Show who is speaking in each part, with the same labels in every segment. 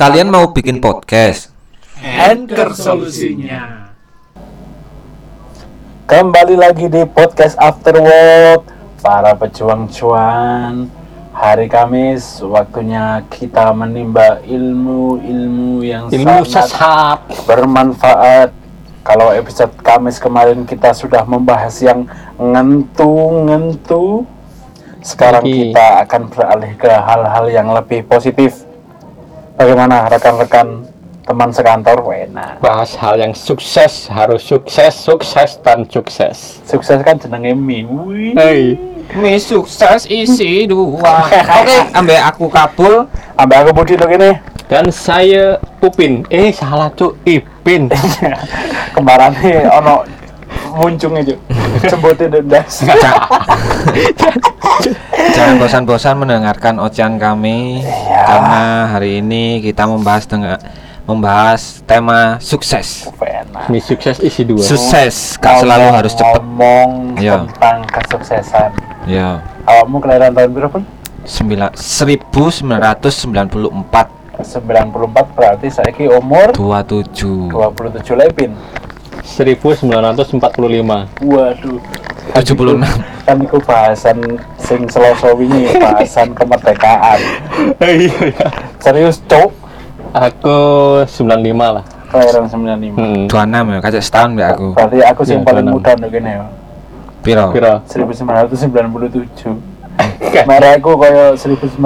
Speaker 1: Kalian mau bikin podcast?
Speaker 2: Anchor solusinya.
Speaker 3: Kembali lagi di podcast After Work Para pejuang cuan Hari Kamis waktunya kita menimba ilmu-ilmu yang
Speaker 2: Ilmu
Speaker 3: sangat
Speaker 2: sesat.
Speaker 3: bermanfaat Kalau episode Kamis kemarin kita sudah membahas yang ngentu-ngentu Sekarang
Speaker 2: Lagi.
Speaker 3: kita akan beralih ke hal-hal yang lebih positif Bagaimana rekan-rekan teman sekantor? Wena
Speaker 2: Bahas hal yang sukses, harus sukses, sukses dan sukses.
Speaker 3: Sukses kan jenenge mi.
Speaker 2: Hei,
Speaker 1: Mi sukses isi dua. Oke, ambek aku kabul.
Speaker 3: Ambek aku Budi dong ini
Speaker 2: dan saya Upin. Eh, salah cuk, Ipin.
Speaker 3: kemarin ono muncung itu jembotin dendas
Speaker 1: Jangan bosan-bosan mendengarkan ocehan kami
Speaker 3: Iya.
Speaker 1: karena hari ini kita membahas dengan membahas tema sukses.
Speaker 3: Pena.
Speaker 2: Mi sukses isi dua.
Speaker 1: Sukses gak selalu harus cepet.
Speaker 3: ngomong
Speaker 1: Iya.
Speaker 3: tentang kesuksesan
Speaker 1: Ya.
Speaker 3: awakmu kelahiran tahun berapa?
Speaker 1: Sembilan, 1994
Speaker 3: 94 berarti saya ki umur
Speaker 1: 27
Speaker 3: 27 lepin
Speaker 2: 1945.
Speaker 3: waduh
Speaker 1: 76
Speaker 3: kan itu bahasan sing seloso wingi bahasan kemerdekaan
Speaker 2: Iya.
Speaker 3: serius cok
Speaker 2: Aku 95 lah.
Speaker 3: kelahiran 95
Speaker 2: Hmm.
Speaker 1: 26 ya, kacau setahun mbak aku
Speaker 3: berarti aku sing
Speaker 2: Iya,
Speaker 3: paling
Speaker 2: 26.
Speaker 3: muda nih gini ya
Speaker 1: Piro?
Speaker 2: Piro?
Speaker 3: 1997 Merah aku kaya 1984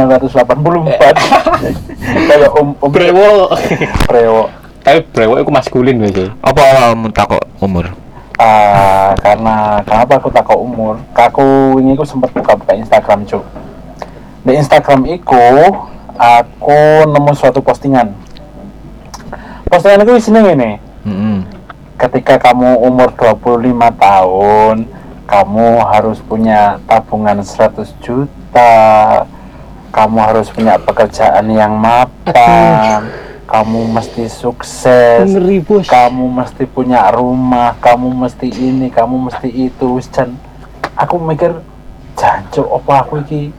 Speaker 3: Kaya um, um
Speaker 2: Brewo.
Speaker 3: Prewo
Speaker 2: Tapi brewo itu maskulin biasa.
Speaker 1: Apa awalmu takut umur?
Speaker 3: Ah, Karena kenapa aku takut umur Aku ini aku sempat buka-buka Instagram cuk Di Instagram iku Aku nemu suatu postingan Postingan itu isinya gini
Speaker 1: Mm-mm.
Speaker 3: ketika kamu umur 25 tahun kamu harus punya tabungan 100 juta kamu harus punya pekerjaan yang mapan kamu mesti sukses
Speaker 2: Ngeri bos.
Speaker 3: kamu mesti punya rumah kamu mesti ini kamu mesti itu dan aku mikir jancuk apa aku iki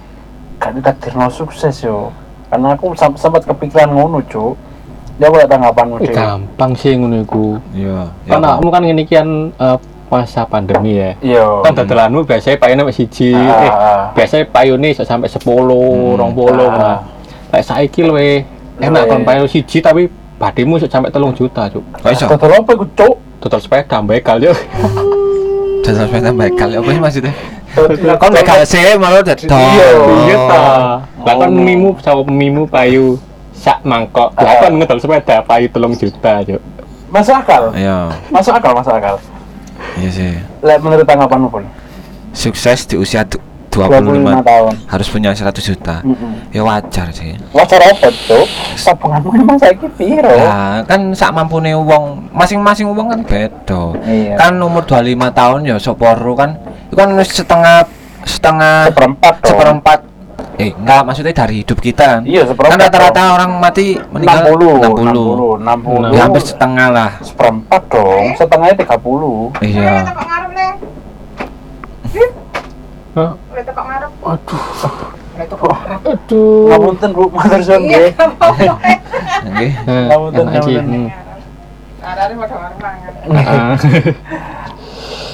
Speaker 3: gak ditakdirno sukses yo karena aku sam- sempat kepikiran ngono cuk ya boleh tanggapanmu
Speaker 2: Eh,
Speaker 3: Dik?
Speaker 2: gampang sih ngono iku.
Speaker 1: Iya.
Speaker 2: Karena kamu kan ngene kian eh, masa pandemi ya.
Speaker 3: iya
Speaker 2: kan dadalanmu biasanya payune mek siji
Speaker 3: Ah,
Speaker 2: eh
Speaker 3: ah.
Speaker 2: biasanya payune iso sampai 10 20
Speaker 3: Ah.
Speaker 2: nah lek saiki luwe enak
Speaker 3: Luwe.
Speaker 2: kon payune siji tapi bademu iso sampai 3 juta cuk
Speaker 1: Oh iso.
Speaker 3: Total apa iku, Cuk?
Speaker 2: total sepeda begal yo
Speaker 1: Jasa sepeda bekal apa sih maksudnya?
Speaker 3: Kon
Speaker 1: bekal sih malah dadi
Speaker 3: Iya,
Speaker 2: iya ta lah
Speaker 3: Oh.
Speaker 2: kon mimu sama mimu payu sak mangkok lah
Speaker 3: Ah.
Speaker 2: kon ngedol sepeda payu 3 juta cuk
Speaker 3: Masuk akal.
Speaker 1: Iya,
Speaker 3: Masuk akal, masuk akal.
Speaker 1: iya sih.
Speaker 3: Menurut tanggapanmu pun.
Speaker 1: Sukses di usia
Speaker 3: 25
Speaker 1: 25
Speaker 3: tahun.
Speaker 1: harus punya 100 juta.
Speaker 3: Mm-mm.
Speaker 1: Ya wajar sih.
Speaker 3: Wajar apa, Cuk? Tabunganmu emang saiki piro?
Speaker 1: Nah, kan sak mampune wong, masing-masing wong kan beda.
Speaker 3: Iya.
Speaker 1: Kan umur 25 tahun ya soporo kan itu kan setengah setengah
Speaker 3: Seperempat dong.
Speaker 1: seperempat eh enggak maksudnya dari hidup kita kan
Speaker 3: Iya, seperempat
Speaker 1: kan rata-rata orang mati meninggal
Speaker 3: 60,
Speaker 1: 60
Speaker 3: 60, 60.
Speaker 1: ya hampir setengah lah
Speaker 3: Seperempat dong, setengahnya 30.
Speaker 1: iya
Speaker 4: nih.
Speaker 2: Hah?
Speaker 4: Ngarep.
Speaker 2: aduh
Speaker 4: ngarep.
Speaker 2: aduh
Speaker 3: Ngapunten, Bu, matur suwun
Speaker 4: Iya,
Speaker 3: nggih.
Speaker 1: Nggih.
Speaker 3: Ngapunten,
Speaker 2: sih.
Speaker 3: ngapunten.
Speaker 4: Mangan.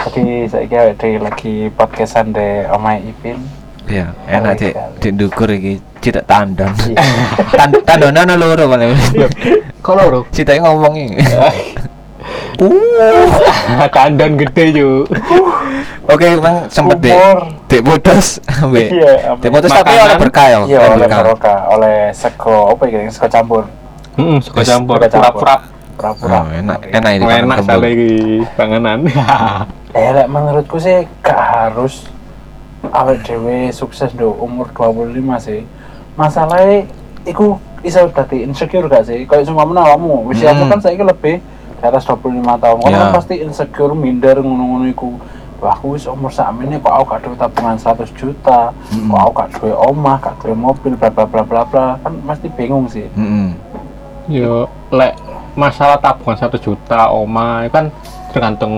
Speaker 3: Jadi saiki awake dhewe lagi podcastan de omahe Ipin.
Speaker 1: iya enak
Speaker 3: Oh,
Speaker 1: cek
Speaker 3: iya.
Speaker 1: di ndukur iki tidak tandon
Speaker 3: Iya.
Speaker 1: Tan tandone ana loro paling
Speaker 2: kalau bro
Speaker 1: Cita ngomong iki
Speaker 2: kandang gede yuk
Speaker 1: oke emang sempet dek
Speaker 3: Umur.
Speaker 1: dek putus ambek
Speaker 3: Iya,
Speaker 1: dek putus tapi oleh berkah ya
Speaker 3: Iya,
Speaker 1: oleh berkah
Speaker 3: oleh sego apa ya, sego campur.
Speaker 2: Hmm, suka
Speaker 1: Wis,
Speaker 2: campur, pura-pura.
Speaker 3: Pura-pura.
Speaker 1: Oh, enak enak ini
Speaker 2: Enak
Speaker 1: pangan
Speaker 2: sekali iki panganan.
Speaker 3: Eh, lek menurutku sih gak harus awake dhewe sukses do umur 25 sih. Masalahnya iku iso dadi insecure gak sih? Kayak cuma mana awakmu, usiamu
Speaker 1: Hmm.
Speaker 3: kan saiki lebih di atas 25 tahun. Kan
Speaker 1: Iya.
Speaker 3: pasti insecure minder ngono-ngono iku. Wah, aku wis umur sakmene kok aku gak duwe tabungan 100 juta,
Speaker 1: Mm-mm.
Speaker 3: kok aku gak duwe omah, gak duwe mobil, bla bla bla bla bla. Kan pasti bingung sih.
Speaker 1: Mm-mm.
Speaker 2: Yo lek masalah tabungan satu juta oma itu kan tergantung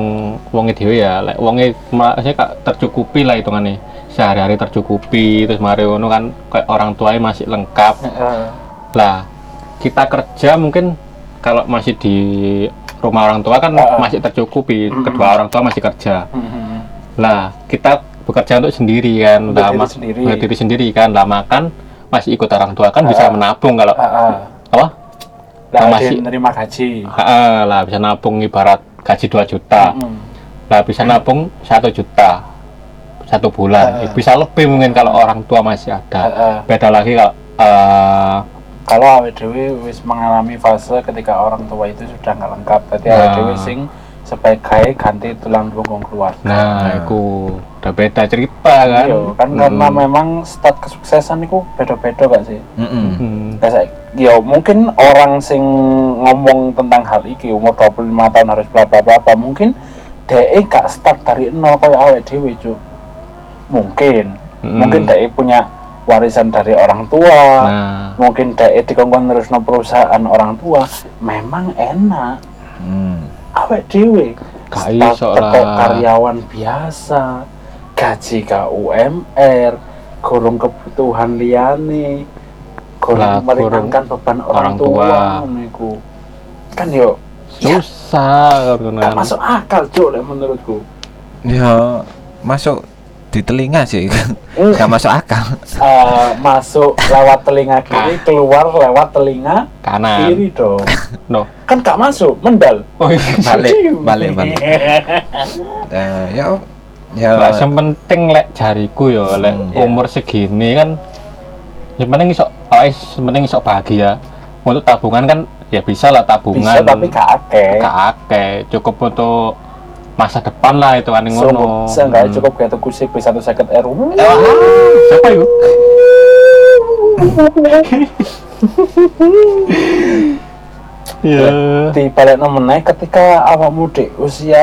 Speaker 2: wonge dhewe ya. Lek wonge maksudnya kak tercukupi lah hitungannya. Sehari-hari tercukupi terus mari ngono kan kayak orang tuanya masih lengkap.
Speaker 3: Heeh.
Speaker 2: Lah kita kerja mungkin kalau masih di rumah orang tua kan
Speaker 3: ah.
Speaker 2: masih tercukupi
Speaker 3: Mm-mm.
Speaker 2: kedua orang tua masih kerja
Speaker 3: Mhm.
Speaker 2: lah kita bekerja untuk sendiri kan
Speaker 3: Untuk
Speaker 2: lah,
Speaker 3: diri sendiri.
Speaker 2: diri sendiri kan lah makan masih ikut orang tua kan bisa
Speaker 3: Ah.
Speaker 2: menabung kalau
Speaker 3: Ah, ah.
Speaker 2: apa
Speaker 3: Lah,
Speaker 2: masih-
Speaker 3: dia nerima gaji.
Speaker 2: Ah, lah bisa nabung ibarat gaji 2 juta
Speaker 3: Mhm.
Speaker 2: lah bisa nabung satu juta satu bulan
Speaker 3: Ah.
Speaker 2: bisa lebih mungkin kalau orang tua masih ada
Speaker 3: Ah, ah.
Speaker 2: beda lagi kalau eh,
Speaker 3: Kalau awake dhewe wis mengalami fase ketika orang tua itu sudah nggak lengkap, berarti
Speaker 2: Nah.
Speaker 3: awake dhewe sing sebagai ganti tulang punggung keluarga.
Speaker 2: nah itu udah beda cerita kan
Speaker 3: Iya, kan karena
Speaker 2: Hmm.
Speaker 3: memang start kesuksesan itu beda-beda gak sih?
Speaker 1: Mm-mm.
Speaker 2: Hmm.
Speaker 3: Kayak ya mungkin orang sing ngomong tentang hal iki umur 25 tahun harus bla bla bla bla, mungkin DE gak start dari nol kayak awake dhewe cuk. Mungkin.
Speaker 2: Hmm.
Speaker 3: Mungkin DE punya warisan dari orang tua.
Speaker 2: nah
Speaker 3: Mungkin DE dikongkon terus perusahaan orang tua. Memang enak.
Speaker 1: Mm.
Speaker 3: Awake dhewe
Speaker 2: Gak
Speaker 3: start
Speaker 2: iso
Speaker 3: teko
Speaker 2: lah.
Speaker 3: karyawan biasa. Gaji ke UMR, kurung kebutuhan liyane.
Speaker 2: Lah,
Speaker 3: Kurung meringankan beban orang,
Speaker 2: orang
Speaker 3: tua,
Speaker 2: tua.
Speaker 3: Kan yo
Speaker 2: susah
Speaker 3: gak
Speaker 2: kan
Speaker 3: masuk akal cuk lek menurutku.
Speaker 1: Ya masuk di telinga sih.
Speaker 3: Hmm.
Speaker 1: Gak masuk akal.
Speaker 3: Eh, masuk lewat telinga kiri, keluar lewat telinga
Speaker 2: kanan
Speaker 3: kiri dong.
Speaker 2: no
Speaker 3: Kan gak masuk, mendal.
Speaker 2: oh iya
Speaker 1: Balik, balik, balik. Eh, ya ya
Speaker 2: Lah, yang penting lek jariku ya lek
Speaker 1: Hmm.
Speaker 2: umur segini kan yang penting iso oh, yang penting iso bahagia untuk tabungan kan ya bisa lah tabungan
Speaker 3: Bisa tapi gak akeh
Speaker 2: cukup untuk masa depan lah itu kan
Speaker 3: So,
Speaker 2: ngono
Speaker 3: seenggaknya
Speaker 2: Hmm.
Speaker 3: cukup kayak tuku CP satu seket R.
Speaker 2: siapa itu Iya.
Speaker 3: Di balik meneh ketika awakmu di usia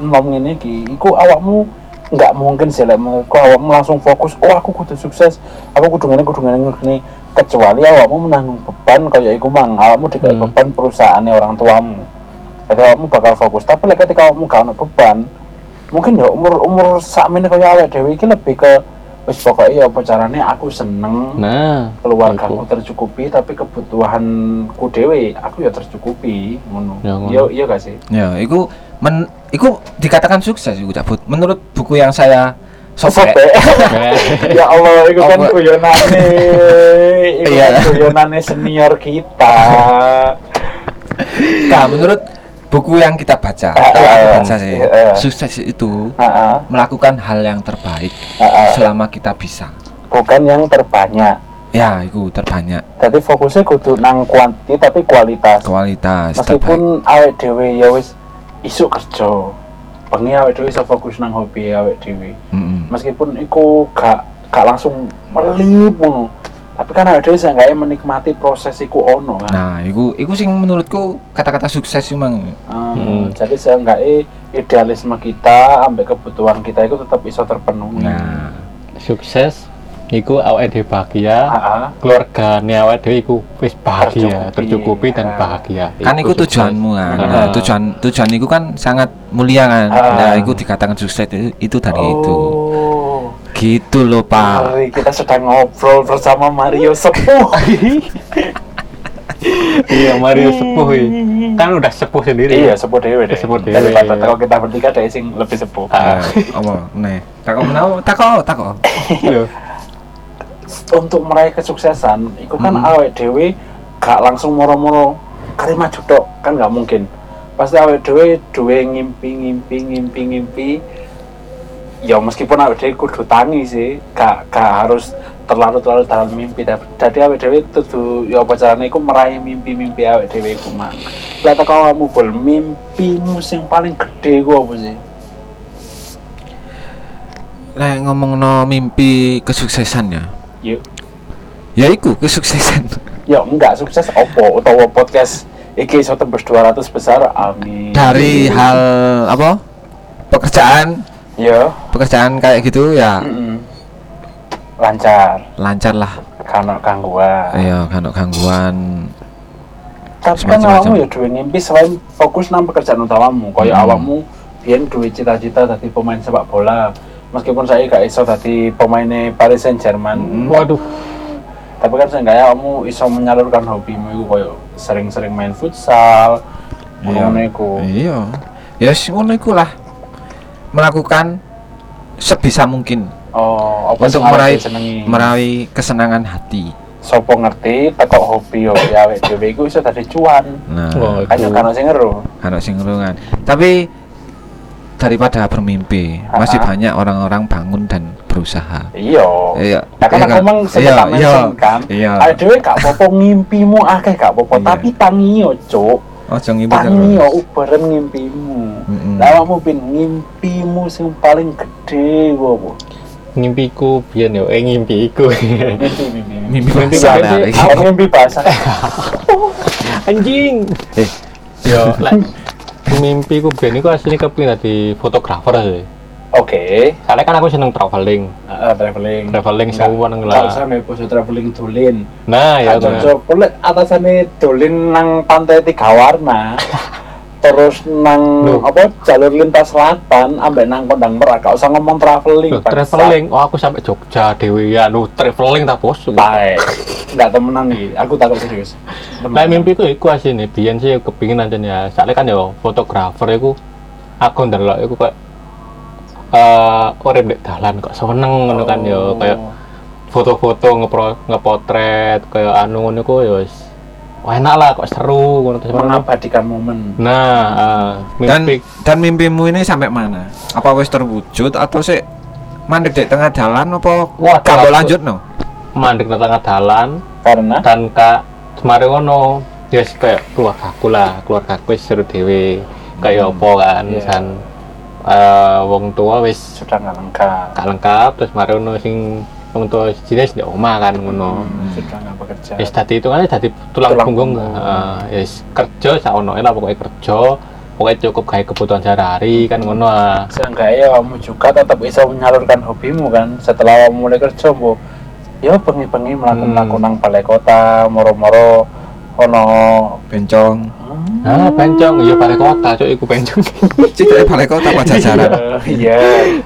Speaker 3: nom ini ki, iku awakmu nggak mungkin sih lek menurutku awakmu langsung fokus oh aku kudu sukses aku kudu ngene kudu ngene ngene kecuali awakmu menanggung beban kayak iku mang awakmu dikai
Speaker 2: Hmm.
Speaker 3: beban perusahaannya orang tuamu jadi awakmu bakal fokus tapi lek ketika awakmu gak beban mungkin ya umur umur sakmene kaya awake dhewe iki lebih ke wis pokoknya ya apa carane aku seneng
Speaker 2: nah
Speaker 3: keluarga aku tercukupi tapi kebutuhanku dewe aku ya tercukupi ngono
Speaker 2: Ya,
Speaker 3: iya iya gak sih
Speaker 1: ya iku men iku dikatakan sukses iku cabut. Menurut buku yang saya sobek.
Speaker 3: Sobek. ya Allah itu kan
Speaker 1: Apa?
Speaker 3: guyonane itu
Speaker 1: Iya.
Speaker 3: kan guyonane senior kita
Speaker 1: Nah, menurut buku yang kita baca, aku
Speaker 3: ah,
Speaker 1: baca sih,
Speaker 3: iya.
Speaker 1: sukses itu
Speaker 3: Heeh,
Speaker 1: melakukan hal yang terbaik
Speaker 3: heeh.
Speaker 1: selama kita bisa.
Speaker 3: bukan yang terbanyak
Speaker 1: Ya, itu terbanyak
Speaker 3: jadi fokusnya kudu nang kuanti tapi kualitas
Speaker 1: kualitas
Speaker 3: meskipun awet dewe ya wis isuk kerja bengi awet dewe iso fokus nang hobi awet dewe
Speaker 1: Mm-mm.
Speaker 3: meskipun iku gak gak langsung melip ngono tapi kan awet dewe seenggaknya menikmati proses iku ono kan
Speaker 1: Nah, iku iku sing menurutku kata-kata sukses memang
Speaker 3: Ah,
Speaker 2: Hmm.
Speaker 3: jadi seenggaknya idealisme kita ambek kebutuhan kita itu tetap bisa terpenuhi
Speaker 1: nah
Speaker 2: sukses iku awake dhewe bahagia
Speaker 3: Ah, ah.
Speaker 2: keluargane awake dhewe iku wis bahagia,
Speaker 3: Tercukupi.
Speaker 2: tercukupi dan
Speaker 3: Ah.
Speaker 2: bahagia.
Speaker 1: kan itu
Speaker 2: sukses.
Speaker 1: tujuanmu kan.
Speaker 2: Ah.
Speaker 1: Nah, tujuan tujuan itu kan sangat mulia kan.
Speaker 3: Ah.
Speaker 1: Nah, itu dikatakan sukses itu, itu dari itu. Gitu loh, Pak.
Speaker 3: Hari kita sedang ngobrol bersama Mario Sepuh
Speaker 2: iya Mario sepuh iki. kan udah sepuh sendiri
Speaker 3: iya sepuh dewe deh
Speaker 2: Sepuh dewe.
Speaker 3: daripada kalau kita bertiga deh sing lebih sepuh
Speaker 2: Ah.
Speaker 1: Eh, apa? Nih, takut menau, takut, takut.
Speaker 2: Iya.
Speaker 3: untuk meraih kesuksesan itu kan
Speaker 1: Mm-mm.
Speaker 3: awet dewe gak langsung moro-moro kari maju kan nggak mungkin pasti awet dewe duwe ngimpi ngimpi ngimpi ngimpi ya meskipun awet dewe kudu tangi sih gak gak harus terlalu terlalu dalam mimpi jadi awet dewe tuh ya apa caranya iku meraih mimpi-mimpi awet dewe iku mang lah teko kamu bol mimpimu sing paling gede ku apa sih?
Speaker 1: Lek ngomong no mimpi kesuksesannya,
Speaker 3: yuk.
Speaker 1: Ya iku kesuksesan.
Speaker 3: ya enggak sukses opo utawa podcast iki iso tembus 200 besar? Amin.
Speaker 1: Dari hal apa? Pekerjaan,
Speaker 3: ya
Speaker 1: pekerjaan kayak gitu ya
Speaker 3: mm-mm. lancar
Speaker 1: lancar lah.
Speaker 3: karena gangguan
Speaker 1: Iya, kan gangguan.
Speaker 3: tapi kan awakmu ya duwe ngimpi selain fokus nang pekerjaan utamamu kaya
Speaker 1: Hmm.
Speaker 3: awakmu biyen duwe cita-cita dadi pemain sepak bola meskipun saya gak iso dadi pemainnya Paris Saint Germain
Speaker 1: Hmm.
Speaker 2: waduh
Speaker 3: tapi kan seenggaknya kamu iso menyalurkan hobimu itu koyo sering-sering main futsal ngono iku
Speaker 1: Iya. Ya wis ngono iku lah. Melakukan sebisa mungkin
Speaker 3: oh apa
Speaker 1: untuk meraih meraih kesenangan hati.
Speaker 3: sopo ngerti tekok hobi yo ya awake dhewe iku iso dadi cuan
Speaker 1: Nah,
Speaker 2: Oh,
Speaker 3: kan yo kan sing ngeru
Speaker 1: anak sing ngelungan. Tapi daripada bermimpi, masih
Speaker 3: Ah.
Speaker 1: banyak orang-orang bangun dan berusaha.
Speaker 3: iya
Speaker 1: Iya.
Speaker 3: Ya kan
Speaker 1: iya
Speaker 3: aku emang
Speaker 1: Iya, iya.
Speaker 3: mention kan.
Speaker 1: Iya.
Speaker 3: Ada dhewe gak apa-apa ngimpimu akeh gak apa-apa,
Speaker 1: Iya.
Speaker 3: tapi tangi yo, Cuk.
Speaker 1: Ojo ngimpi
Speaker 3: Tangi yo
Speaker 1: terus.
Speaker 3: uberen ngimpimu.
Speaker 1: Mm-mm.
Speaker 3: Lah awakmu pin ngimpimu sing paling gede apa?
Speaker 2: ngimpiku biyen yo eh ngimpiku
Speaker 3: Mimpi mimpi.
Speaker 1: Mimpi
Speaker 2: Mimpi
Speaker 1: basah lah
Speaker 3: mimpi basah?
Speaker 2: anjing
Speaker 1: Eh,
Speaker 2: yo lek mimpiku biyen iku asline kepengin dadi fotografer sih
Speaker 3: Oke.
Speaker 2: soalnya kan aku seneng traveling
Speaker 3: Heeh, traveling.
Speaker 2: traveling semua nang lah
Speaker 3: usah nih pose traveling dolin.
Speaker 2: nah ya
Speaker 3: cocok boleh atasane dolin nang pantai tiga warna. terus nang
Speaker 2: Loh.
Speaker 3: apa jalur lintas selatan ambek nang kondang merak gak usah ngomong traveling
Speaker 2: Loh, traveling? Oh aku sampai Jogja dewe ya lu traveling tak bos?
Speaker 3: Baik. Nggak temenan nih aku takut serius.
Speaker 2: Lah mimpiku iku asine biyen sih kepingin aja ya. Soalnya kan yo fotografer iku aku ndelok iku kayak eh urip ndek dalan kok seneng ngono kan yo kayak foto-foto ngepro ngepotret kayak anu ngono yo wis wah enak lah kok seru ngono terus malah-
Speaker 3: mengabadikan momen?
Speaker 2: Nah, ah,
Speaker 1: Dan
Speaker 2: mimpi.
Speaker 1: Dan mimpimu ini sampai mana? Apa wis terwujud atau sih mandek di tengah jalan apa
Speaker 2: Wah,
Speaker 1: kabel
Speaker 2: aku-
Speaker 1: lanjut no?
Speaker 2: mandek nang tengah dalan
Speaker 3: karena?
Speaker 2: dan kak kemarin ya yes, kayak keluarga aku lah keluarga aku wis seru dewe kayak apa kan
Speaker 3: Iya.
Speaker 2: san eh, wong tua wis
Speaker 3: sudah nggak lengkap.
Speaker 2: gak lengkap terus mari ono sing wong tua jenis di omah kan ngono.
Speaker 3: Sudah bekerja
Speaker 2: Wis dadi itu kan dadi tulang,
Speaker 3: Tulang
Speaker 2: punggung
Speaker 3: punggung.
Speaker 2: heeh wis kerja sak ono lah pokoknya kerja pokoknya cukup gawe kebutuhan sehari-hari kan ngono ah.
Speaker 3: seenggaknya kamu juga tetap bisa menyalurkan hobimu kan setelah kamu mulai kerja bu ya bengi-bengi melakukan
Speaker 2: Hmm.
Speaker 3: melakukan nang balai kota moro-moro ono
Speaker 1: Bencong.
Speaker 3: Hmm.
Speaker 2: ah bencong. Iya balai kota cuk iku bencong.
Speaker 1: Cita balai kota apa jajaran?
Speaker 3: iya.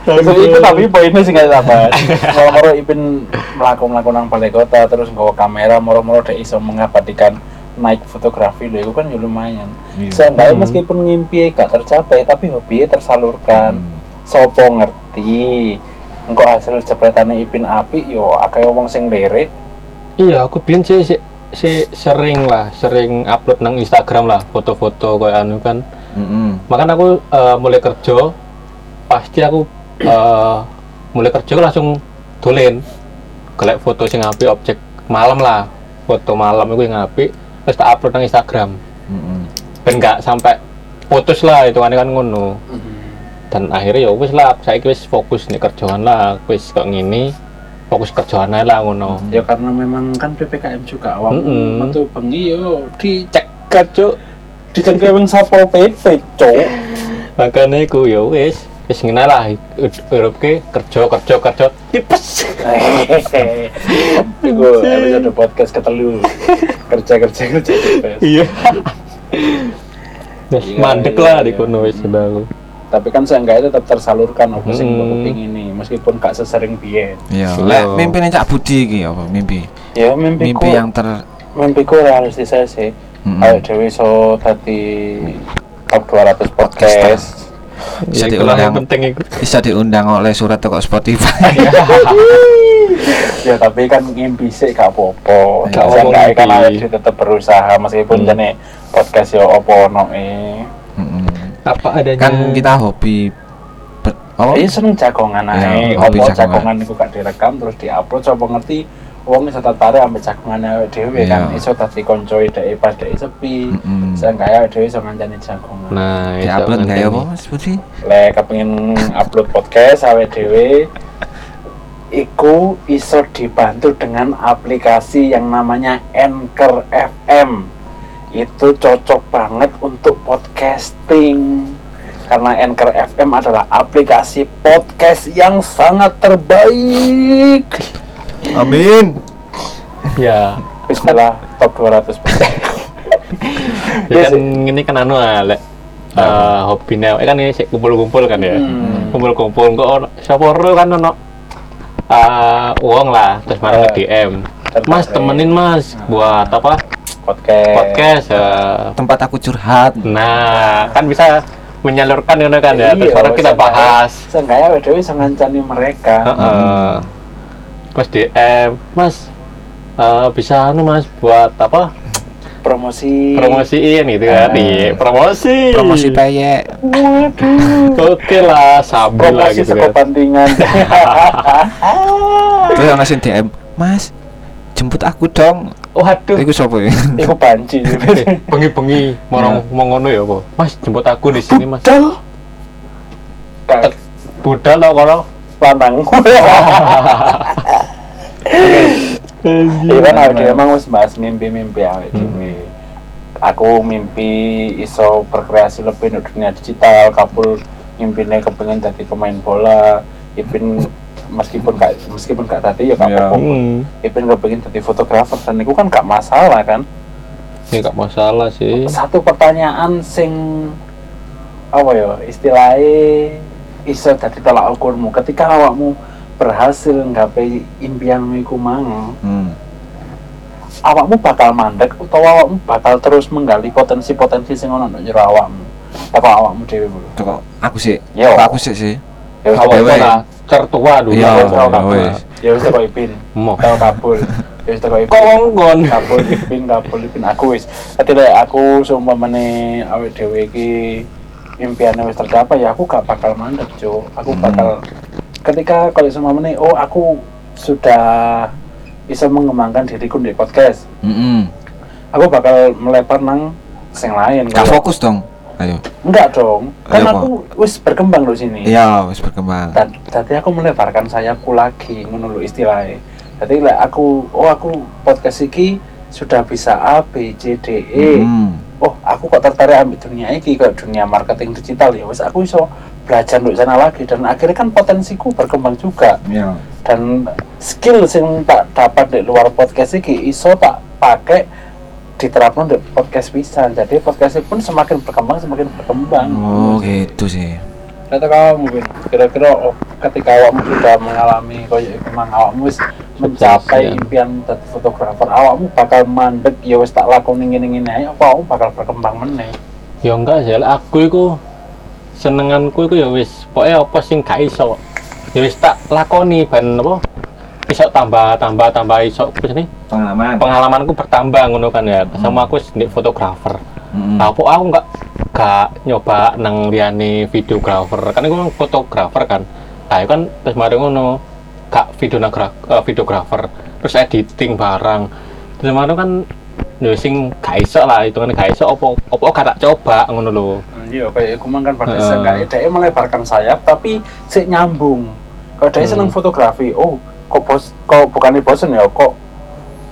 Speaker 3: Itu, itu tapi poinnya sih nggak apa moro-moro ipin melakukan melakukan nang balai kota terus bawa kamera moro-moro dia iso mengabadikan naik fotografi lho itu kan ya lumayan.
Speaker 1: Iya.
Speaker 3: seenggaknya
Speaker 2: Hmm.
Speaker 3: meskipun mimpi gak tercapai tapi hobinya tersalurkan. Sopo ngerti? Engkau hasil jepretannya ipin api yo akeh wong sing lirik.
Speaker 2: Iya aku biyen sih si, sering lah sering upload nang Instagram lah foto-foto kayak anu kan.
Speaker 1: Mm-mm.
Speaker 2: makanya aku eh, mulai kerja pasti aku eh, mulai kerja langsung dolen. Golek foto sing apik objek malam lah. Foto malam itu yang apik terus tak upload nang Instagram.
Speaker 1: Mm-mm.
Speaker 2: ben gak sampai putus lah itu kan kan ngono dan akhirnya ya wis lah saya wis fokus nih kerjaan lah wis kok ngini fokus kerjaan lah ngono.
Speaker 3: Ya karena memang kan ppkm juga. Awam
Speaker 2: Mm-mm.
Speaker 3: metu bengi yo dicek cuk? Dicengke wong satpol pp cuk.
Speaker 2: Makanya aku ya wis wis ngene lah hidup ke kerja kerja kerja. Tipes.
Speaker 3: Iku episode podcast ketelu. Kerja kerja kerja
Speaker 2: iya. Wis
Speaker 3: Iya,
Speaker 2: mandek
Speaker 3: iya,
Speaker 2: lah
Speaker 3: iya.
Speaker 2: di kono wis sudah aku
Speaker 3: tapi kan seenggaknya tetap tersalurkan apa sing
Speaker 2: Mm.
Speaker 3: mbok kepingini meskipun gak sesering biyen
Speaker 1: Iya,
Speaker 2: Iya.
Speaker 1: lek mimpine Cak Budi iki apa mimpi?
Speaker 3: ya mimpiku
Speaker 1: Mimpi yang ter
Speaker 3: mimpiku realistis sih
Speaker 1: Mm-mm.
Speaker 3: ayo dewi so tadi top 200 podcast
Speaker 1: Bisa
Speaker 2: ya
Speaker 1: diundang.
Speaker 2: penting itu
Speaker 1: bisa diundang oleh surat toko Spotify.
Speaker 3: ya tapi kan mimpi sih gak apa-apa
Speaker 1: Gak
Speaker 3: gak
Speaker 2: ngomong
Speaker 3: apa kan
Speaker 2: mimpi.
Speaker 3: tetep berusaha meskipun
Speaker 2: Hmm.
Speaker 3: jane podcast yo opo ono e
Speaker 1: Mm-mm.
Speaker 2: Apa adanya
Speaker 1: Kan kita hobi ber- oh,
Speaker 3: Iya seneng jagongan ae.
Speaker 1: Iya, hobi
Speaker 3: Apa
Speaker 1: jagongan.
Speaker 3: jagongan iku gak direkam terus diupload coba ngerti wong iso tertarik ambek jagongane awake dhewe kan
Speaker 1: Iya.
Speaker 3: iso dadi koncoe dhek pas dhek sepi.
Speaker 1: Mm-mm.
Speaker 3: Seenggaknya awake dhewe iso ngancani jagongan.
Speaker 2: nah
Speaker 1: upload nggak ya apa Mas Budi?
Speaker 3: Lek kepengin upload podcast awake dhewe iku iso dibantu dengan aplikasi yang namanya Anchor FM. Itu cocok banget untuk podcasting. Karena Anchor FM adalah aplikasi podcast yang sangat terbaik.
Speaker 1: Amin.
Speaker 2: ya.
Speaker 3: Bismillah top 200
Speaker 2: ya kan ini kan anu ah, lek eh hobinya eh, kan ini kumpul-kumpul kan ya?
Speaker 3: Hmm.
Speaker 2: kumpul-kumpul. Kok ono sapa ro kan ono? Eh wong lah terus
Speaker 3: Eh.
Speaker 2: nge DM Mas temenin Mas buat apa
Speaker 3: podcast.
Speaker 2: podcast ya.
Speaker 1: tempat aku curhat
Speaker 2: Nah, kan bisa menyalurkan ya kan ya. Terus
Speaker 3: Iya,
Speaker 2: baru kita bahas.
Speaker 3: Seenggaknya awake dhewe iso ngancani mereka.
Speaker 2: Heeh. Mas DM, Mas eh, bisa anu Mas buat apa?
Speaker 3: Promosi.
Speaker 2: Promosiin gitu kan. Iya, promosi.
Speaker 1: promosi peyek
Speaker 2: Oke lah, sabi lah
Speaker 3: Promosi
Speaker 2: gitu
Speaker 3: saka
Speaker 2: kan.
Speaker 3: bandingan.
Speaker 1: terus sing DM mas jemput aku dong
Speaker 2: Waduh.
Speaker 1: iku sapa ya
Speaker 3: Iku banci.
Speaker 2: Eh, bengi-bengi mau mau ngono ya apa? Mas jemput aku di sini Mas.
Speaker 3: Budal.
Speaker 2: Budal tau kalau
Speaker 3: lanang. Iya kan awake dhewe emang wis bahas mimpi-mimpi awake dhewe. Aku mimpi iso berkreasi lebih di dunia digital, kapul mimpinnya kepengen jadi pemain bola, Ipin meskipun gak meskipun gak tadi ya gak
Speaker 1: Iya.
Speaker 3: apa-apa.
Speaker 2: Hmm,
Speaker 3: Ipin kepengen jadi fotografer dan itu kan gak masalah kan.
Speaker 2: ini gak masalah sih.
Speaker 3: Satu pertanyaan sing apa ya istilahnya iso dadi tolak ukurmu ketika awakmu berhasil nggapai impianmu iku mang
Speaker 1: hmm.
Speaker 3: awakmu bakal mandek utawa awakmu bakal terus menggali potensi-potensi sing ono jero awakmu apa awakmu dhewe
Speaker 1: aku sih
Speaker 3: Yo.
Speaker 1: Aku sih sih
Speaker 3: ya
Speaker 2: Awak tertua dulu.
Speaker 3: Ya
Speaker 1: ya
Speaker 3: kabul. ya wis teko ipin teko kabul. Ya wis teko ipin
Speaker 2: Kongkon.
Speaker 3: kabul ipin kabul ipin. Aku wis dadi lek aku seumpamane awake dhewe iki impiannya wis tercapai ya aku gak bakal mandek Jo aku
Speaker 1: Hmm.
Speaker 3: bakal ketika kalau seumpamane oh aku sudah bisa mengembangkan diriku di podcast aku bakal melebar nang sing lain
Speaker 1: Gak fokus dong ayo
Speaker 3: enggak dong kan
Speaker 1: Iya,
Speaker 3: aku wis berkembang di sini
Speaker 1: iya wis berkembang
Speaker 3: tadi aku melebarkan sayapku lagi lho istilahnya. Jadi lek aku oh aku podcast iki sudah bisa A B C D E.
Speaker 1: Hmm.
Speaker 3: Oh, aku kok tertarik ambil dunia iki kok dunia marketing digital ya wis aku iso belajar di sana lagi dan akhirnya kan potensiku berkembang juga
Speaker 1: Iya.
Speaker 3: dan skill sing tak dapat di luar podcast iki iso tak pakai diterapkan di podcast bisa jadi podcast pun semakin berkembang semakin berkembang
Speaker 1: Oh gitu sih.
Speaker 3: Kata kamu Bin, kira-kira oh, ketika awakmu sudah mengalami koyo iku mang awakmu wis mencapai
Speaker 2: ya.
Speaker 3: impian dadi fotografer, awakmu bakal mandek ya wis tak lakoni ngene-ngene ae apa awakmu bakal berkembang meneh.
Speaker 2: Ya enggak sih, aku iku senenganku iku ya wis pokoknya apa sing gak iso. Ya wis tak lakoni ben apa? Iso tambah tambah tambah iso apa sih?
Speaker 1: Pengalaman.
Speaker 2: Pengalamanku bertambah ngono kan ya. Sama aku ndek fotografer. Nah, apa aku enggak gak nyoba nang liyane videografer. Kan iku kan fotografer kan. Nah, itu kan terus mari ngono gak videografer videografer terus editing barang. Terus mari kan ya sing gak iso lah itu kan gak iso apa apa gak tak coba ngono lho.
Speaker 3: Iya, kayak mang kan pada seenggaknya dia melebarkan sayap tapi sik nyambung. Kalau dia
Speaker 2: Hmm.
Speaker 3: seneng fotografi, oh kok bos kok bukan bosen ya kok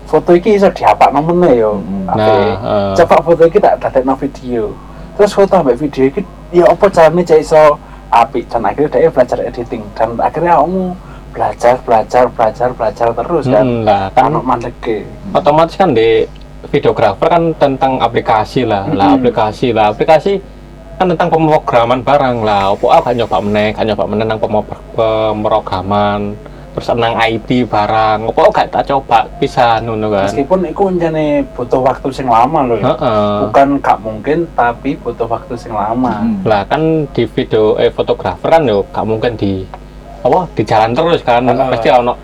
Speaker 3: foto iki iso dihapakno meneh ya.
Speaker 2: Nah, heeh.
Speaker 3: coba foto iki tak dadekno video. Terus foto ambek video iki ya apa carane cek iso apik dan akhirnya dia belajar editing dan akhirnya kamu belajar belajar belajar belajar terus kan.
Speaker 2: Mm, lah
Speaker 3: Kan
Speaker 2: kan
Speaker 3: mandeke.
Speaker 2: otomatis kan di videografer kan tentang aplikasi lah lah
Speaker 3: Mm-mm.
Speaker 2: aplikasi lah aplikasi kan tentang pemrograman barang lah opo ah gak nyoba meneh gak nyoba meneh nang pemrograman terus nang IT barang opo gak tak coba bisa ngono kan
Speaker 3: Meskipun iku njane butuh waktu sing lama loh ya.
Speaker 2: Heeh.
Speaker 3: Bukan gak mungkin tapi butuh waktu sing lama.
Speaker 1: Mm.
Speaker 2: lah kan di video eh fotografer kan yo gak mungkin di apa di jalan terus kan
Speaker 3: Heeh.
Speaker 2: pasti ono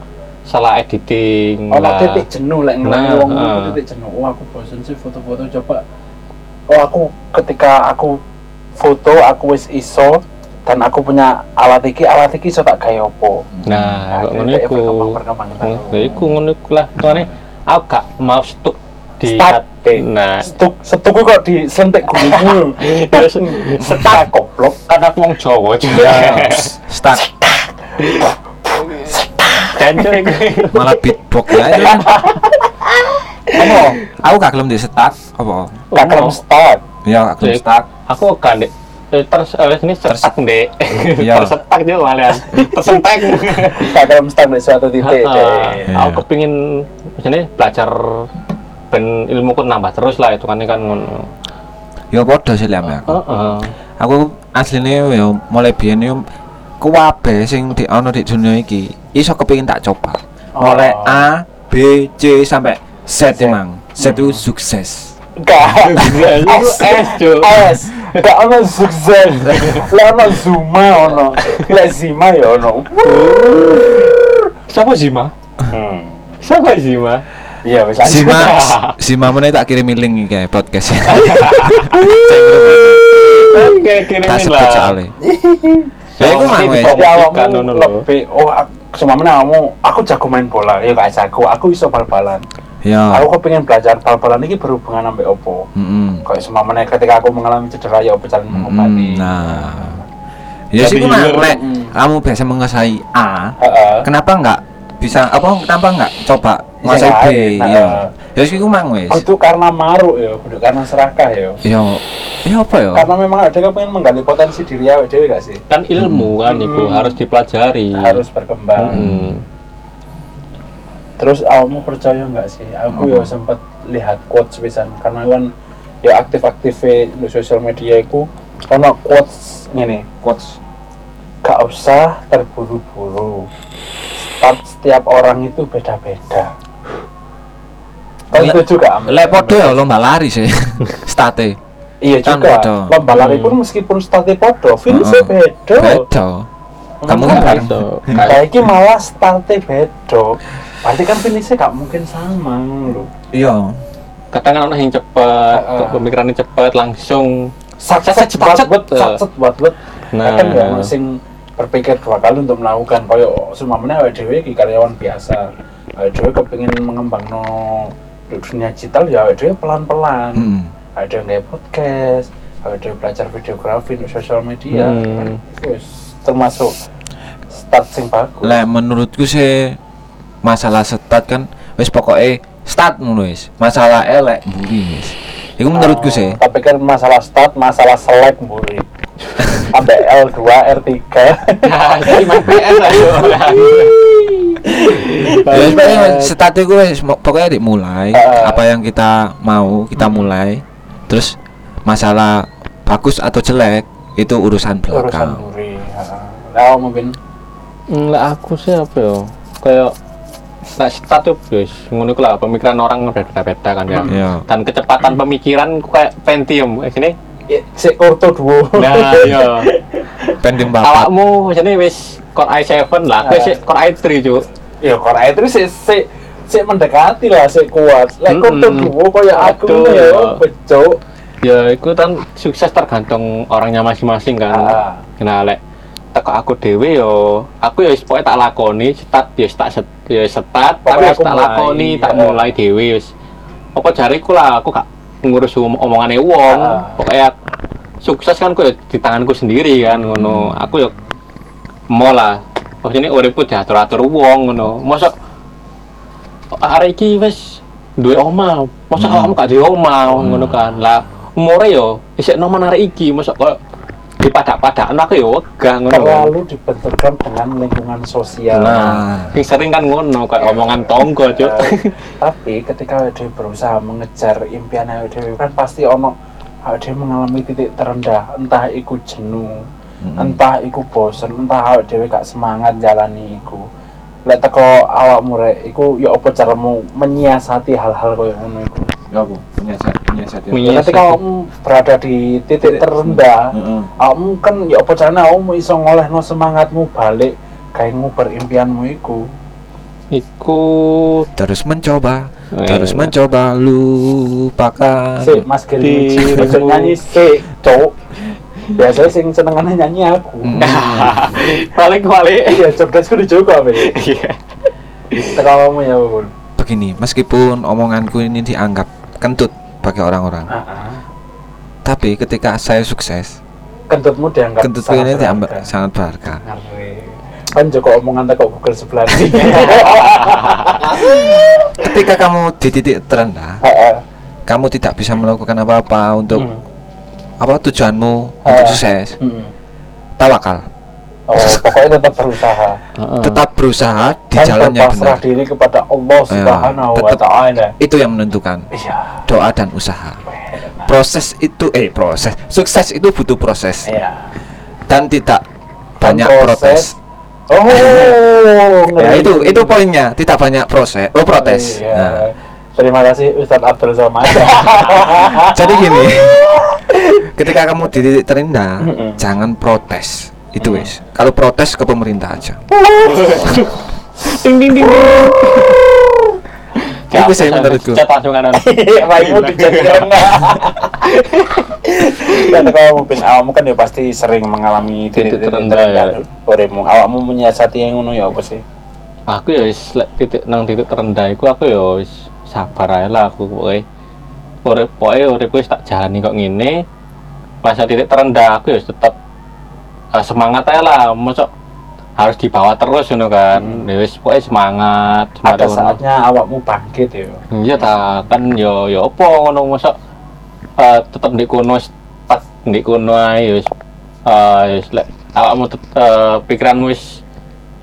Speaker 2: salah editing
Speaker 3: Ono
Speaker 2: lah
Speaker 3: titik jenuh lek ngelangi
Speaker 2: Nah,
Speaker 3: wong
Speaker 2: heeh.
Speaker 3: titik jenuh. Oh aku bosen sih foto-foto coba. Oh aku ketika aku foto aku wis iso dan aku punya alat iki alat iki iso tak gawe opo.
Speaker 2: nah kok ngono iku
Speaker 3: berkembang berkembang
Speaker 2: Ngono iku ngono iku lah tuane aku gak mau stuck di
Speaker 3: Stuck, eh.
Speaker 2: nah
Speaker 3: Stuk setuku kok disentik gulung
Speaker 2: terus
Speaker 3: Setak goblok.
Speaker 2: kan aku wong Jawa juga
Speaker 1: Ya. Start
Speaker 2: jancuk iku
Speaker 1: malah beatbox ya. itu. Apa? Aku gak gelem di start apa?
Speaker 3: Gak kelem start.
Speaker 1: Iya, gak gelem
Speaker 2: Cek.
Speaker 1: start.
Speaker 2: aku eh, terus eh, ini tersetak dek
Speaker 1: Iya.
Speaker 2: tersetak juga malahan tersentek
Speaker 3: Gak kelem start di suatu titik.
Speaker 2: Heeh.
Speaker 3: deh.
Speaker 2: aku kepingin misalnya belajar ben ilmuku nambah terus lah itu kan kan ngono
Speaker 1: Ya padha sih lem aku.
Speaker 2: Heeh.
Speaker 1: Aku asline ya mulai biyen yo kuwabe sing di ono di dunia iki iso kepengin tak coba. Mulai
Speaker 3: Oh.
Speaker 1: A B C sampai Z emang Z itu
Speaker 3: Hmm.
Speaker 1: sukses
Speaker 3: Gak.
Speaker 2: Itu S.
Speaker 3: S. Gak ono sukses. Lah ono Zuma ono. Lah Zima ya ono.
Speaker 2: Siapa Zima?
Speaker 3: Hmm.
Speaker 2: Siapa Zima?
Speaker 3: Iya wis.
Speaker 1: Sima Sima mana tak kirim link iki kayak podcast
Speaker 2: Oke, kirimin
Speaker 1: sebut
Speaker 2: lah.
Speaker 1: ya itu mah
Speaker 3: Jadi awakmu
Speaker 2: ngono lho.
Speaker 3: lebih oh aku semamane kamu aku jago main bola ya gak jago aku iso bal-balan
Speaker 1: ya.
Speaker 3: Aku pengen belajar bal-balan ini berhubungan sampai opo.
Speaker 1: Mm-mm.
Speaker 3: kayak semamane ketika aku mengalami cedera ya opo cara mengobati.
Speaker 1: Mm, nah. Ya sih
Speaker 2: Jadi
Speaker 1: mah lek
Speaker 3: Mm.
Speaker 1: kamu biasa menguasai A
Speaker 3: Heeh.
Speaker 1: kenapa enggak bisa apa kenapa enggak coba menguasai B?
Speaker 3: Lain,
Speaker 1: ya. Sih ku mang wes
Speaker 3: Oh, itu karena maruk ya kudu karena serakah ya.
Speaker 1: Ya ya apa ya?
Speaker 3: Karena memang ada yang pengen menggali potensi diri awake dhewe gak sih?
Speaker 2: Kan ilmu kan itu
Speaker 3: Hmm.
Speaker 2: harus dipelajari.
Speaker 3: harus berkembang.
Speaker 2: Hmm.
Speaker 3: Terus kamu percaya nggak sih aku ya sempat lihat quotes pisan karena kan ya aktif-aktif di sosial media itu karena quotes ini quotes gak usah terburu-buru start setiap orang itu beda-beda Kau
Speaker 1: Le-
Speaker 3: setuju gak? Amel?
Speaker 1: lek podo ya lomba lari sih state
Speaker 3: Iya
Speaker 1: kan
Speaker 3: juga.
Speaker 1: beda.
Speaker 3: Lomba lari pun meskipun startnya podo, finishnya beda.
Speaker 1: beda kamu kan
Speaker 2: iso.
Speaker 3: Kayak malah startnya beda. Berarti kan finishnya gak mungkin sama loh.
Speaker 1: iya
Speaker 2: Kadang kan orang yang cepet,
Speaker 3: Heeh.
Speaker 2: pemikirannya cepet, langsung
Speaker 3: Satset
Speaker 2: Satset,
Speaker 3: buat
Speaker 2: satset.
Speaker 3: buat buat.
Speaker 2: Nah.
Speaker 3: Kadang ya ono sing berpikir dua kali untuk melakukan koyo semamane awake dhewe iki karyawan biasa. Awake dhewe kepengin mengembangno dunia digital ya awake dhewe pelan-pelan.
Speaker 1: Mm.
Speaker 3: Ada yang kayak podcast, dhewe belajar videografi di sosial media.
Speaker 2: Hmm.
Speaker 3: Termasuk start sing bagus.
Speaker 1: lek menurutku sih masalah start kan wis pokoknya start ngono wis masalah elek mburi wis iku menurutku sih
Speaker 3: Oh, Tapi kan masalah start, masalah select mburi. Sampai L2, R3.
Speaker 2: Main PS ayo.
Speaker 1: ya wis pokoknya start itu wis pokoknya dimulai
Speaker 3: Heeh.
Speaker 1: apa yang kita mau kita mulai terus masalah bagus atau jelek itu urusan
Speaker 3: urusan
Speaker 1: belakang
Speaker 3: mburi. Nah, mungkin
Speaker 2: Lah aku sih apa ya? Kayak Nah, tuh guys, ngono lah pemikiran orang beda-beda kan ya.
Speaker 1: Iya.
Speaker 2: Dan kecepatan pemikiran ku kayak Pentium eh, sini.
Speaker 3: ya, si Korto duo.
Speaker 2: Nah, iya.
Speaker 1: pending bapak
Speaker 2: Awakmu sini wis Core i7 lah,
Speaker 3: Ah.
Speaker 2: sih Core i3, Cuk.
Speaker 3: ya Korea itu si si si mendekati lah si kuat. Lek Korto
Speaker 2: Mm-mm.
Speaker 3: duo kayak aku ya
Speaker 2: ya.
Speaker 3: bejo.
Speaker 2: Ya, itu kan sukses tergantung orangnya masing-masing kan.
Speaker 3: Ah.
Speaker 2: Nah, lek teko aku dhewe yo, aku ya wis pokoke tak lakoni, start ya tak set, ya start, tapi
Speaker 3: Pokoknya
Speaker 2: tak lakoni, tak
Speaker 3: ya.
Speaker 2: mulai dhewe wis. Apa jariku lah, aku gak ngurus om omongane wong.
Speaker 3: Ah.
Speaker 2: Pokoknya sukses kan ku di tanganku sendiri kan ngono. Aku yo mau lah. Ini uripku diatur-atur wong ngono. Mosok arek iki wis duwe omah, mosok
Speaker 1: Hmm.
Speaker 2: awakmu gak duwe omah ngono kan. Lah umure yo isih nomen arek iki, mosok kok dipadak-padakno aku yo wegah ngono.
Speaker 3: Terlalu dibenturkan dengan lingkungan sosial.
Speaker 1: nah
Speaker 2: Sing sering kan ngono kayak omongan tonggo, Cuk.
Speaker 3: Eh, tapi ketika dia berusaha mengejar impian dia kan pasti ono dia mengalami titik terendah entah iku jenuh
Speaker 1: Mm-mm.
Speaker 3: entah iku bosen entah awake dhewe gak semangat jalani iku lek teko awakmu rek iku ya apa caramu menyiasati hal-hal koyo ngono iku
Speaker 1: ya aku menyiasat menyiasat ya
Speaker 3: Ya, ketika awakmu berada di titik terendah awakmu kan ya apa caranya awakmu iso ngolehno semangatmu balik kayak nguber impianmu iku?
Speaker 2: Iku
Speaker 1: terus mencoba
Speaker 2: Eh.
Speaker 1: terus mencoba lupakan.
Speaker 3: Si Mas Giri nyanyi si cowok biasanya sing senengannya nyanyi aku.
Speaker 1: Mm.
Speaker 2: balik balik.
Speaker 3: iya cerdasku dicoba be.
Speaker 2: Iya.
Speaker 3: kalau kamu ya Bun.
Speaker 1: Begini meskipun omonganku ini dianggap kentut bagi orang-orang tapi ketika saya sukses
Speaker 3: kentutmu dianggap
Speaker 1: kentutku
Speaker 3: sangat
Speaker 1: ini dianggap sangat berharga
Speaker 3: kan Joko omongan teko Google sebelah sini
Speaker 1: ketika kamu di titik terendah
Speaker 3: Heeh.
Speaker 1: kamu tidak bisa melakukan apa-apa untuk
Speaker 3: Hmm.
Speaker 1: apa tujuanmu
Speaker 3: Ah.
Speaker 1: untuk sukses
Speaker 3: Hmm.
Speaker 1: tawakal
Speaker 3: oh pokoknya tetap berusaha.
Speaker 1: Tetap berusaha di
Speaker 3: Dan
Speaker 1: jalan yang
Speaker 3: berpasrah
Speaker 1: benar
Speaker 3: diri kepada Allah
Speaker 1: Ya,
Speaker 3: Subhanahu wa
Speaker 1: tetap-
Speaker 3: taala.
Speaker 1: itu yang menentukan.
Speaker 3: Iya.
Speaker 1: Doa dan usaha. Proses itu eh proses. Sukses itu butuh proses.
Speaker 3: Iya.
Speaker 1: Dan tidak
Speaker 3: Dan
Speaker 1: banyak
Speaker 3: proses.
Speaker 1: protes.
Speaker 3: Oh,
Speaker 1: Ya itu itu poinnya, tidak banyak proses, oh protes.
Speaker 3: Iya.
Speaker 1: Nah,
Speaker 3: Terima kasih Ustadz Abdul Somad.
Speaker 1: jadi gini, ketika kamu di titik terendah,
Speaker 3: Mm-mm.
Speaker 1: jangan protes. Itu wes. Kalau protes ke pemerintah aja.
Speaker 2: ding ding ding
Speaker 1: Itu sih menurutku.
Speaker 2: cat langsung kanan
Speaker 3: Raimu dijadikan Dan kalau mungkin awakmu kan ya pasti sering mengalami
Speaker 2: Titik terendah, ya.
Speaker 3: Uripmu, awakmu menyiasati yang ngono ya apa sih?
Speaker 2: aku ya wis lek titik nang titik terendah iku aku ya wis sabar ae lah aku pokoke pokoke urip wis tak jalani kok ngene masa titik terendah aku ya tetep eh, semangat ae lah mosok harus dibawa terus ngono kan. Ya wis pokoke semangat semangat
Speaker 3: Ada saatnya awakmu bangkit ya.
Speaker 2: iya ta kan yo yo apa ngono mosok eh, tetep ndek kono stuck ndek kono ae ya wis eh wis lek awakmu eh, pikiranmu wis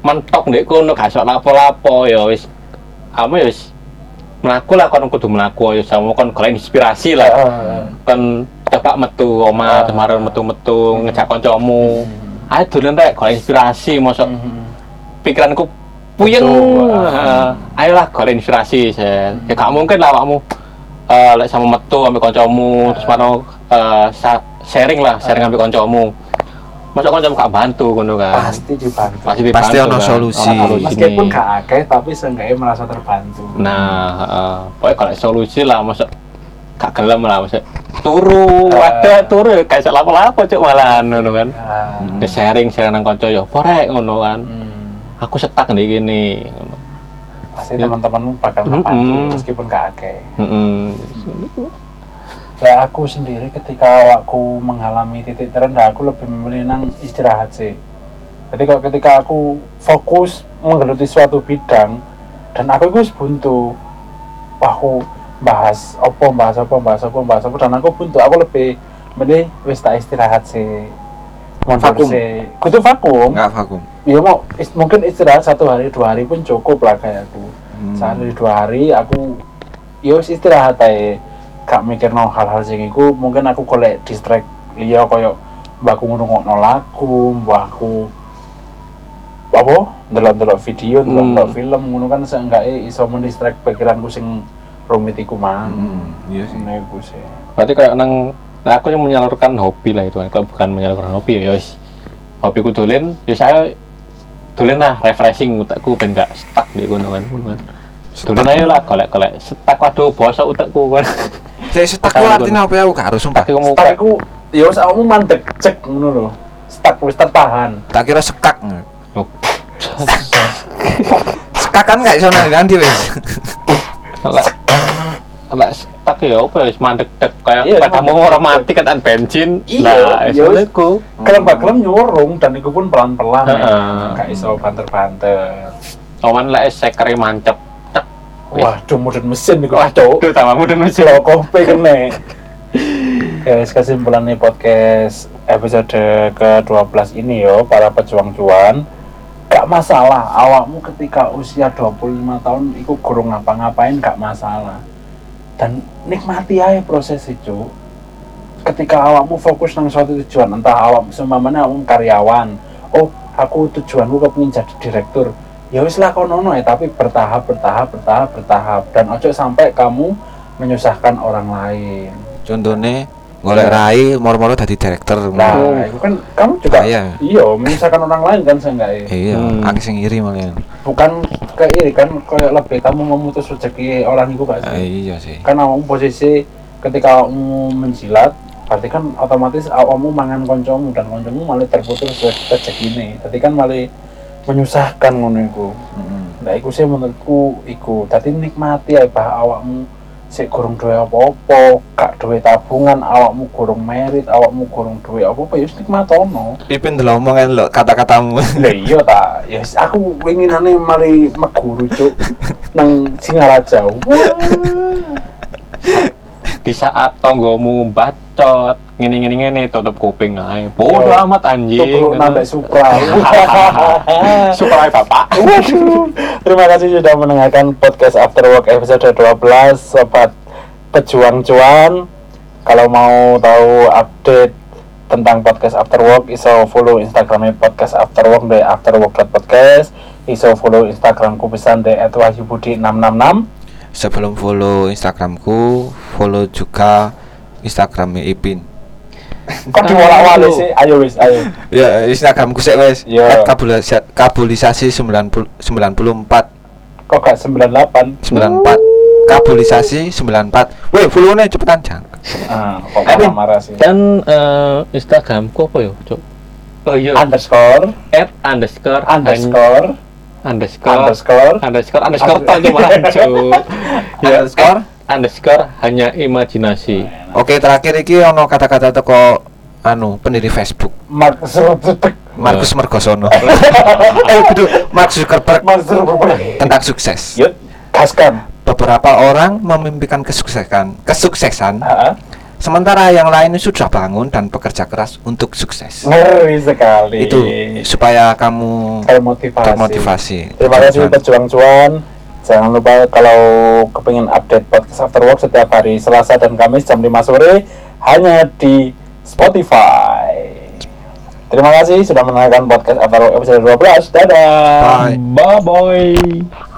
Speaker 2: mentok ndek kono gak sok lapo-lapo ya wis kamu ya wis mlaku lah kon kudu mlaku ya sama kon golek inspirasi lah.
Speaker 3: Heeh.
Speaker 2: kon coba metu omah kemarin metu-metu ngejak kancamu ayo dolen rek golek inspirasi mosok
Speaker 3: Mhm.
Speaker 2: pikiranku puyeng Heeh. ayolah golek inspirasi saya ya gak mungkin lah awakmu eh lek sama metu ambek kancamu terus mano eh, sa- sharing lah sharing ambek kancamu masa kancamu gak bantu ngono kan
Speaker 3: Pasti dibantu.
Speaker 2: pasti
Speaker 1: Pasti
Speaker 2: dibantu
Speaker 1: ono
Speaker 2: kan.
Speaker 1: solusi.
Speaker 2: Solusine.
Speaker 3: Meskipun gak akeh tapi seenggaknya merasa terbantu.
Speaker 2: nah heeh. pokoknya kalau solusi lah masa gak gelem lah masa turu
Speaker 3: Eh.
Speaker 2: ada turu kayak apa cuk malah ngono kan Ya sharing sharing nang kanca yo porek ngono kan
Speaker 3: Hmm.
Speaker 2: aku setak nih gini.
Speaker 3: Pasti
Speaker 2: Ya.
Speaker 3: teman-temanmu bakal
Speaker 2: Mm-mm.
Speaker 3: membantu meskipun gak akeh.
Speaker 2: Heeh.
Speaker 3: Ya aku sendiri ketika aku mengalami titik terendah aku lebih memilih nang istirahat sih. Jadi kalau ketika aku fokus menggeluti suatu bidang dan aku itu buntu, wah aku bahas apa, bahas apa, bahas apa, bahas apa dan aku buntu, aku lebih milih wis tak istirahat sih.
Speaker 1: Vakum.
Speaker 3: Kudu vakum.
Speaker 1: Enggak vakum.
Speaker 3: Ya mau is- mungkin istirahat satu hari dua hari pun cukup lah kayak aku
Speaker 1: Hmm.
Speaker 3: sehari dua hari aku ya wis istirahat aja gak mikir no hal-hal sing iku mungkin aku golek distract liya koyo mbakku ngrungokno lagu mbakku apa ndelok-ndelok video ndelok-ndelok
Speaker 2: Hmm.
Speaker 3: film ngono kan seenggaknya iso mendistract pikiranku sing rumit iku mang
Speaker 1: Hmm, iya sih.
Speaker 3: Ngono iku sih
Speaker 2: berarti kayak nang nah aku yang menyalurkan hobi lah itu kan kalau bukan menyalurkan hobi ya wis hobiku dolen ya saya dolen lah refreshing utakku ben gak stuck di kan Ngono kan. dolen aja lah golek golek stuck waduh bosok utakku kan
Speaker 1: Saya setak ku artinya apa ya? Aku gak harus sumpah.
Speaker 2: tapi kamu
Speaker 3: stuck iku ya wis awakmu mandek cek ngono lho stuck wis tertahan
Speaker 1: Tak kira sekak. Sekak kan gak iso ganti wes.
Speaker 2: Lek stuck ya apa ya wis mandek dek kayak
Speaker 3: Iya,
Speaker 2: pada mau
Speaker 3: mandek.
Speaker 2: orang mati kan an bensin
Speaker 3: Iya,
Speaker 2: nah
Speaker 3: ya wis.
Speaker 2: iku
Speaker 3: kelem kelem nyurung dan iku pun pelan-pelan ya.
Speaker 2: Heeh.
Speaker 3: gak iso banter-banter
Speaker 2: awan lek sekere mancep cek
Speaker 3: Waduh, modern mesin nih
Speaker 2: wah
Speaker 3: kok.
Speaker 2: cuk tambahmu dan mesin
Speaker 3: Kalau kopi kene. Guys, kesimpulan nih podcast episode ke-12 ini yo, para pejuang cuan. Gak masalah, awakmu ketika usia 25 tahun iku gurung ngapa-ngapain gak masalah. Dan nikmati aja proses itu. Ketika awakmu fokus nang suatu tujuan, entah awak seumpamanya awakmu karyawan. Oh, aku tujuanku kepengin jadi direktur. Ya wis lah kono ya, tapi bertahap, bertahap, bertahap, bertahap. Dan ojo sampai kamu menyusahkan orang lain.
Speaker 1: Contohnya golek rai moro-moro dadi direktur.
Speaker 3: Nah, itu kan kamu juga
Speaker 1: Bahaya.
Speaker 3: iya menyusahkan orang lain kan seenggaknya.
Speaker 1: Iya,
Speaker 2: Hmm.
Speaker 1: aku sing iri malah.
Speaker 3: Bukan kayak ini kan kayak lebih kamu memutus rezeki orang itu gak sih?
Speaker 1: iya sih.
Speaker 3: Kan kamu posisi ketika kamu menjilat berarti kan otomatis kamu mangan koncomu dan koncomu malah terputus rezeki ini. Jadi kan malah menyusahkan ngono iku.
Speaker 1: Mm-mm.
Speaker 3: Nah, iku sih menurutku iku. Tadi nikmati ae bah awakmu sik gurung duwe apa-apa, gak duwe tabungan, awakmu gurung merit, awakmu gurung duwe apa-apa ya wis nikmatono.
Speaker 1: Ipin ndelok omongan lo kata-katamu.
Speaker 3: Lah iya ta, ya wis, aku winginane mari meguru cuk nang Singaraja.
Speaker 2: Di saat tonggomu bacot ngene ngene ngene tutup kuping ae. Bodoh
Speaker 3: Iya.
Speaker 2: amat anjing.
Speaker 3: Nambah Supra.
Speaker 2: supaya bapak.
Speaker 3: Waduh. Terima kasih sudah mendengarkan podcast After Work episode 12 Sobat Pejuang Cuan Kalau mau tahu update tentang podcast After Work iso follow Instagramnya podcast After Work di afterwork.podcast iso follow Instagramku pisan di @wahyubudi666
Speaker 1: Sebelum follow Instagramku, follow juga Instagramnya Ipin.
Speaker 3: kok diwala-wali sih ayo wis ayo
Speaker 1: Ya, Instagramku sih wes.
Speaker 3: Iya.
Speaker 1: Kabulisa, kabulisasi 90 94
Speaker 3: kok gak 98
Speaker 1: 94 kabulisasi 94. Weh, follow-nya cepetan jang.
Speaker 3: ah kok
Speaker 2: Aduh.
Speaker 3: marah sih
Speaker 2: Dan eh, Instagramku apa ya, Cuk? Oh iya,
Speaker 3: underscore
Speaker 2: at underscore
Speaker 3: underscore
Speaker 2: underscore.
Speaker 3: Underscore.
Speaker 2: Underscore underscore tok cuma. Ya,
Speaker 1: Underscore?
Speaker 2: at underscore hanya imajinasi.
Speaker 1: Oke, terakhir iki ono kata-kata teko anu pendiri Facebook.
Speaker 3: Mark Zuckerberg.
Speaker 1: Markus Mergosono. eh, betul, Mark Zuckerberg.
Speaker 3: Mark Zuckerberg.
Speaker 1: Tentang sukses.
Speaker 3: yuk gaskan.
Speaker 1: Beberapa orang memimpikan kesuksesan, kesuksesan,
Speaker 3: Ah,
Speaker 1: sementara yang lain sudah bangun dan bekerja keras untuk sukses.
Speaker 3: ngeri sekali
Speaker 1: Itu supaya kamu
Speaker 3: termotivasi
Speaker 1: termotivasi.
Speaker 3: Terima kasih pejuang cuan. Jangan lupa kalau kepingin update podcast After Work setiap hari Selasa dan Kamis jam 5 sore hanya di Spotify. Terima kasih sudah mendengarkan podcast After Work episode 12. Dadah.
Speaker 1: Bye.
Speaker 2: Bye bye.